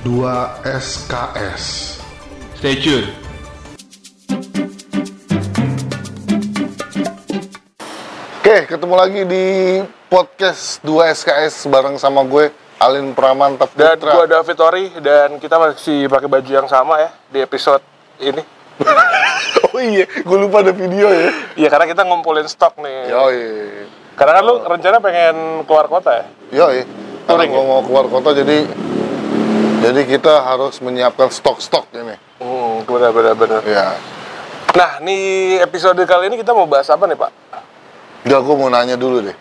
2 SKS. Stay tune. Oke, ketemu lagi di podcast 2 SKS bareng sama gue Alin Pramantap Dan Putra. gua David Ori dan kita masih pakai baju yang sama ya di episode ini. Oh iya, gue lupa ada video ya. Iya karena kita ngumpulin stok nih. Yoi. Karena kan lu rencana pengen keluar kota ya? Yoi. Karena Touring gue mau keluar kota jadi jadi kita harus menyiapkan stok-stok ini. Hmm, benar benar benar. Ya. Nah, nih episode kali ini kita mau bahas apa nih, Pak? Udah gue mau nanya dulu deh.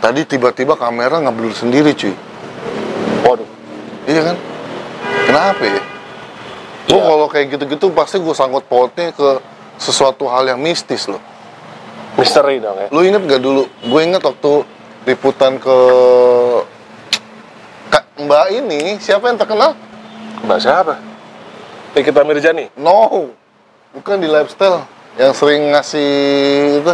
Tadi tiba-tiba kamera ngeblur sendiri cuy. Waduh. Iya kan? Kenapa ya? Gue Iya. kalau kayak gitu-gitu pasti gue sangkut pautnya ke sesuatu hal yang mistis loh. Misteri dong ya. Lu inget gak dulu? Gue inget waktu liputan ke Mbak ini siapa yang terkenal? Mbak siapa? Nikita Mirjani. No, bukan di lifestyle yang sering ngasih itu.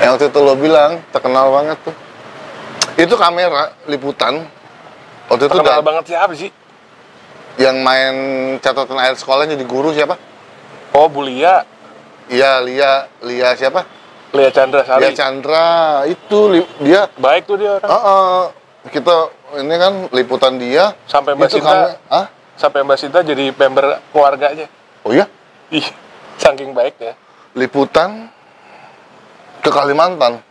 Yang waktu itu lo bilang terkenal banget tuh. Itu kamera liputan. Waktu itu Terkenal banget siapa sih? yang main catatan air sekolah jadi guru siapa? Oh, Bulia. Iya, Lia, Lia siapa? Lia Chandra Sari. Lia Chandra itu li- dia Baik tuh dia orang. Ah, ah, kita ini kan liputan dia. Sampai Mbak Sinta, ah sampai Mbak Sinta jadi member keluarganya. oh iya? Ih, saking baiknya. liputan ke Kalimantan.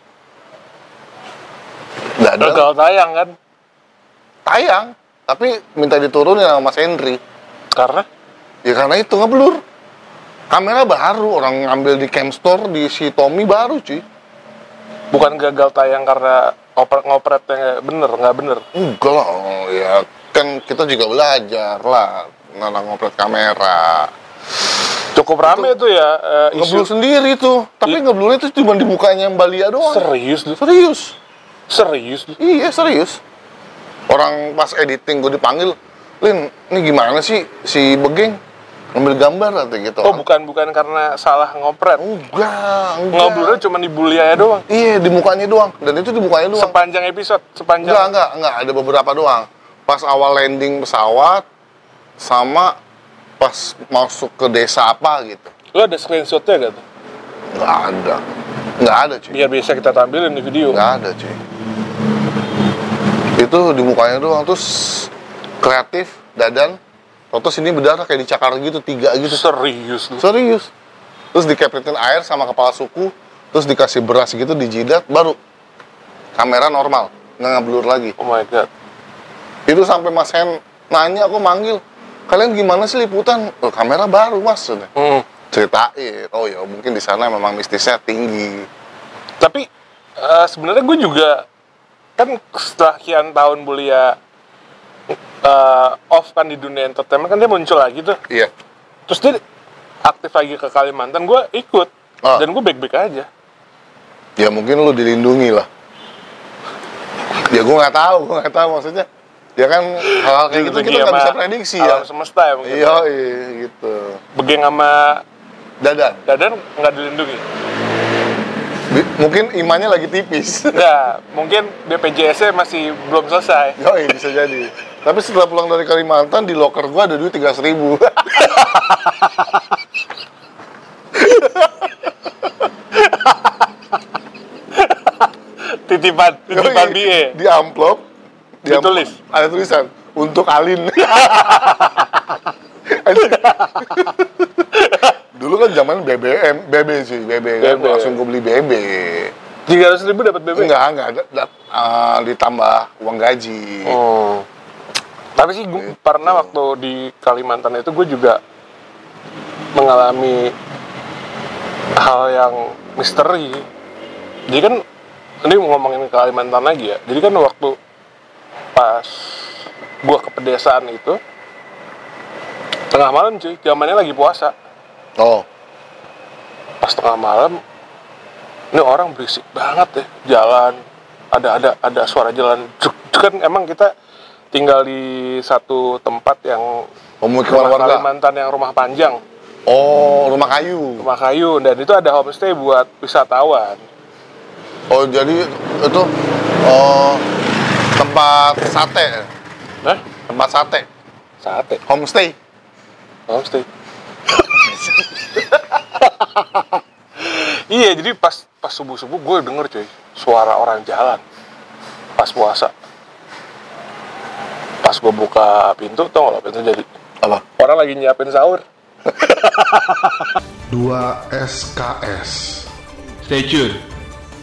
Dadang Gagal tayang kan? tayang tapi minta diturunin sama Mas Henry. Karena? Ya karena itu ngeblur. Kamera baru orang ngambil di cam store di si Tommy baru cuy bukan gagal tayang karena oper ngopretnya nggak bener, nggak bener. enggak lah oh, ya kan kita juga belajar lah nana ngopret kamera Cukup rame tuh ya eh, ngeblur isu sendiri tuh tapi ngeblurnya itu cuma di mukanya Mbak Lia doang serius tuh, serius serius tuh. Iya serius. Orang pas editing gue dipanggil, Lin, ini gimana sih si Begeng ngambil gambar atau gitu? Oh bukan bukan karena salah ngopret, Enggak, enggak. ngobrolnya cuma di bulianya doang. Iya di mukanya doang, dan itu di mukanya doang. Sepanjang episode, sepanjang. Enggak, enggak, enggak. Ada beberapa doang. Pas awal landing pesawat, sama pas masuk ke desa apa gitu. Lo ada screenshotnya gak tuh? Enggak ada. Enggak ada cuy. Biar bisa kita tampilin di video. Enggak ada cuy. Itu di mukanya doang, terus kreatif, dadan, terus ini berdarah kayak dicakar gitu, tiga gitu. Serius tuh. Serius. Terus dikepritin air sama kepala suku, terus dikasih beras gitu di jidat, baru kamera normal, nggak ngeblur lagi. Oh my god. Itu sampai Mas Hen nanya, aku manggil, kalian gimana sih liputan? Oh, kamera baru mas. Hmm. ceritain. Oh ya, mungkin di sana memang mistisnya tinggi. Tapi eh, sebenarnya gue juga kan setelah kian tahun Bulia eh, off kan di dunia entertainment kan dia muncul lagi tuh. Iya. Terus dia aktif lagi ke Kalimantan, gue ikut. Ah. Dan gue baik-baik aja. Ya mungkin lu dilindungi lah. Ya gue nggak tahu, gue nggak tahu maksudnya. Ya kan hal-hal kayak gitu kita nggak bisa prediksi ya. alam semesta ya mungkin. Iya, iya gitu. Begeng sama Dadan. Dadan nggak dilindungi. Bi- Mungkin imannya lagi tipis. Nggak, mungkin BPJS-nya masih belum selesai. Yoi, bisa jadi. Tapi setelah pulang dari Kalimantan, di loker gua ada duit 300 ribu. Titipan, titipan BE. Di amplop. di amplop, Ditulis? Ada tulisan. Untuk Alin. Dulu kan zaman BBM, BB sih, BB, kan BB. langsung gue beli BB. Tiga ratus ribu dapat BB. Enggak, enggak, ada, da- ah, ditambah uang gaji. Oh. Tapi sih gue pernah waktu di Kalimantan itu gue juga mengalami hal yang misteri. Jadi kan ini ngomongin Kalimantan lagi ya. Jadi kan waktu pas gue ke pedesaan itu tengah malam cuy, zamannya lagi puasa. Oh, Pas tengah malam ini orang berisik banget ya jalan ada ada ada suara jalan juk, kan emang kita tinggal di satu tempat yang pemukiman rumah warga. Kalimantan yang rumah panjang Oh, rumah kayu. rumah kayu dan itu ada homestay buat wisatawan Oh, jadi itu oh tempat sate. Hah? tempat sate, sate homestay. homestay iya jadi pas pas subuh subuh gue denger cuy suara orang jalan pas puasa pas gue buka pintu tau gak pintu jadi Apa? orang lagi nyiapin sahur 2 SKS Stay tuned.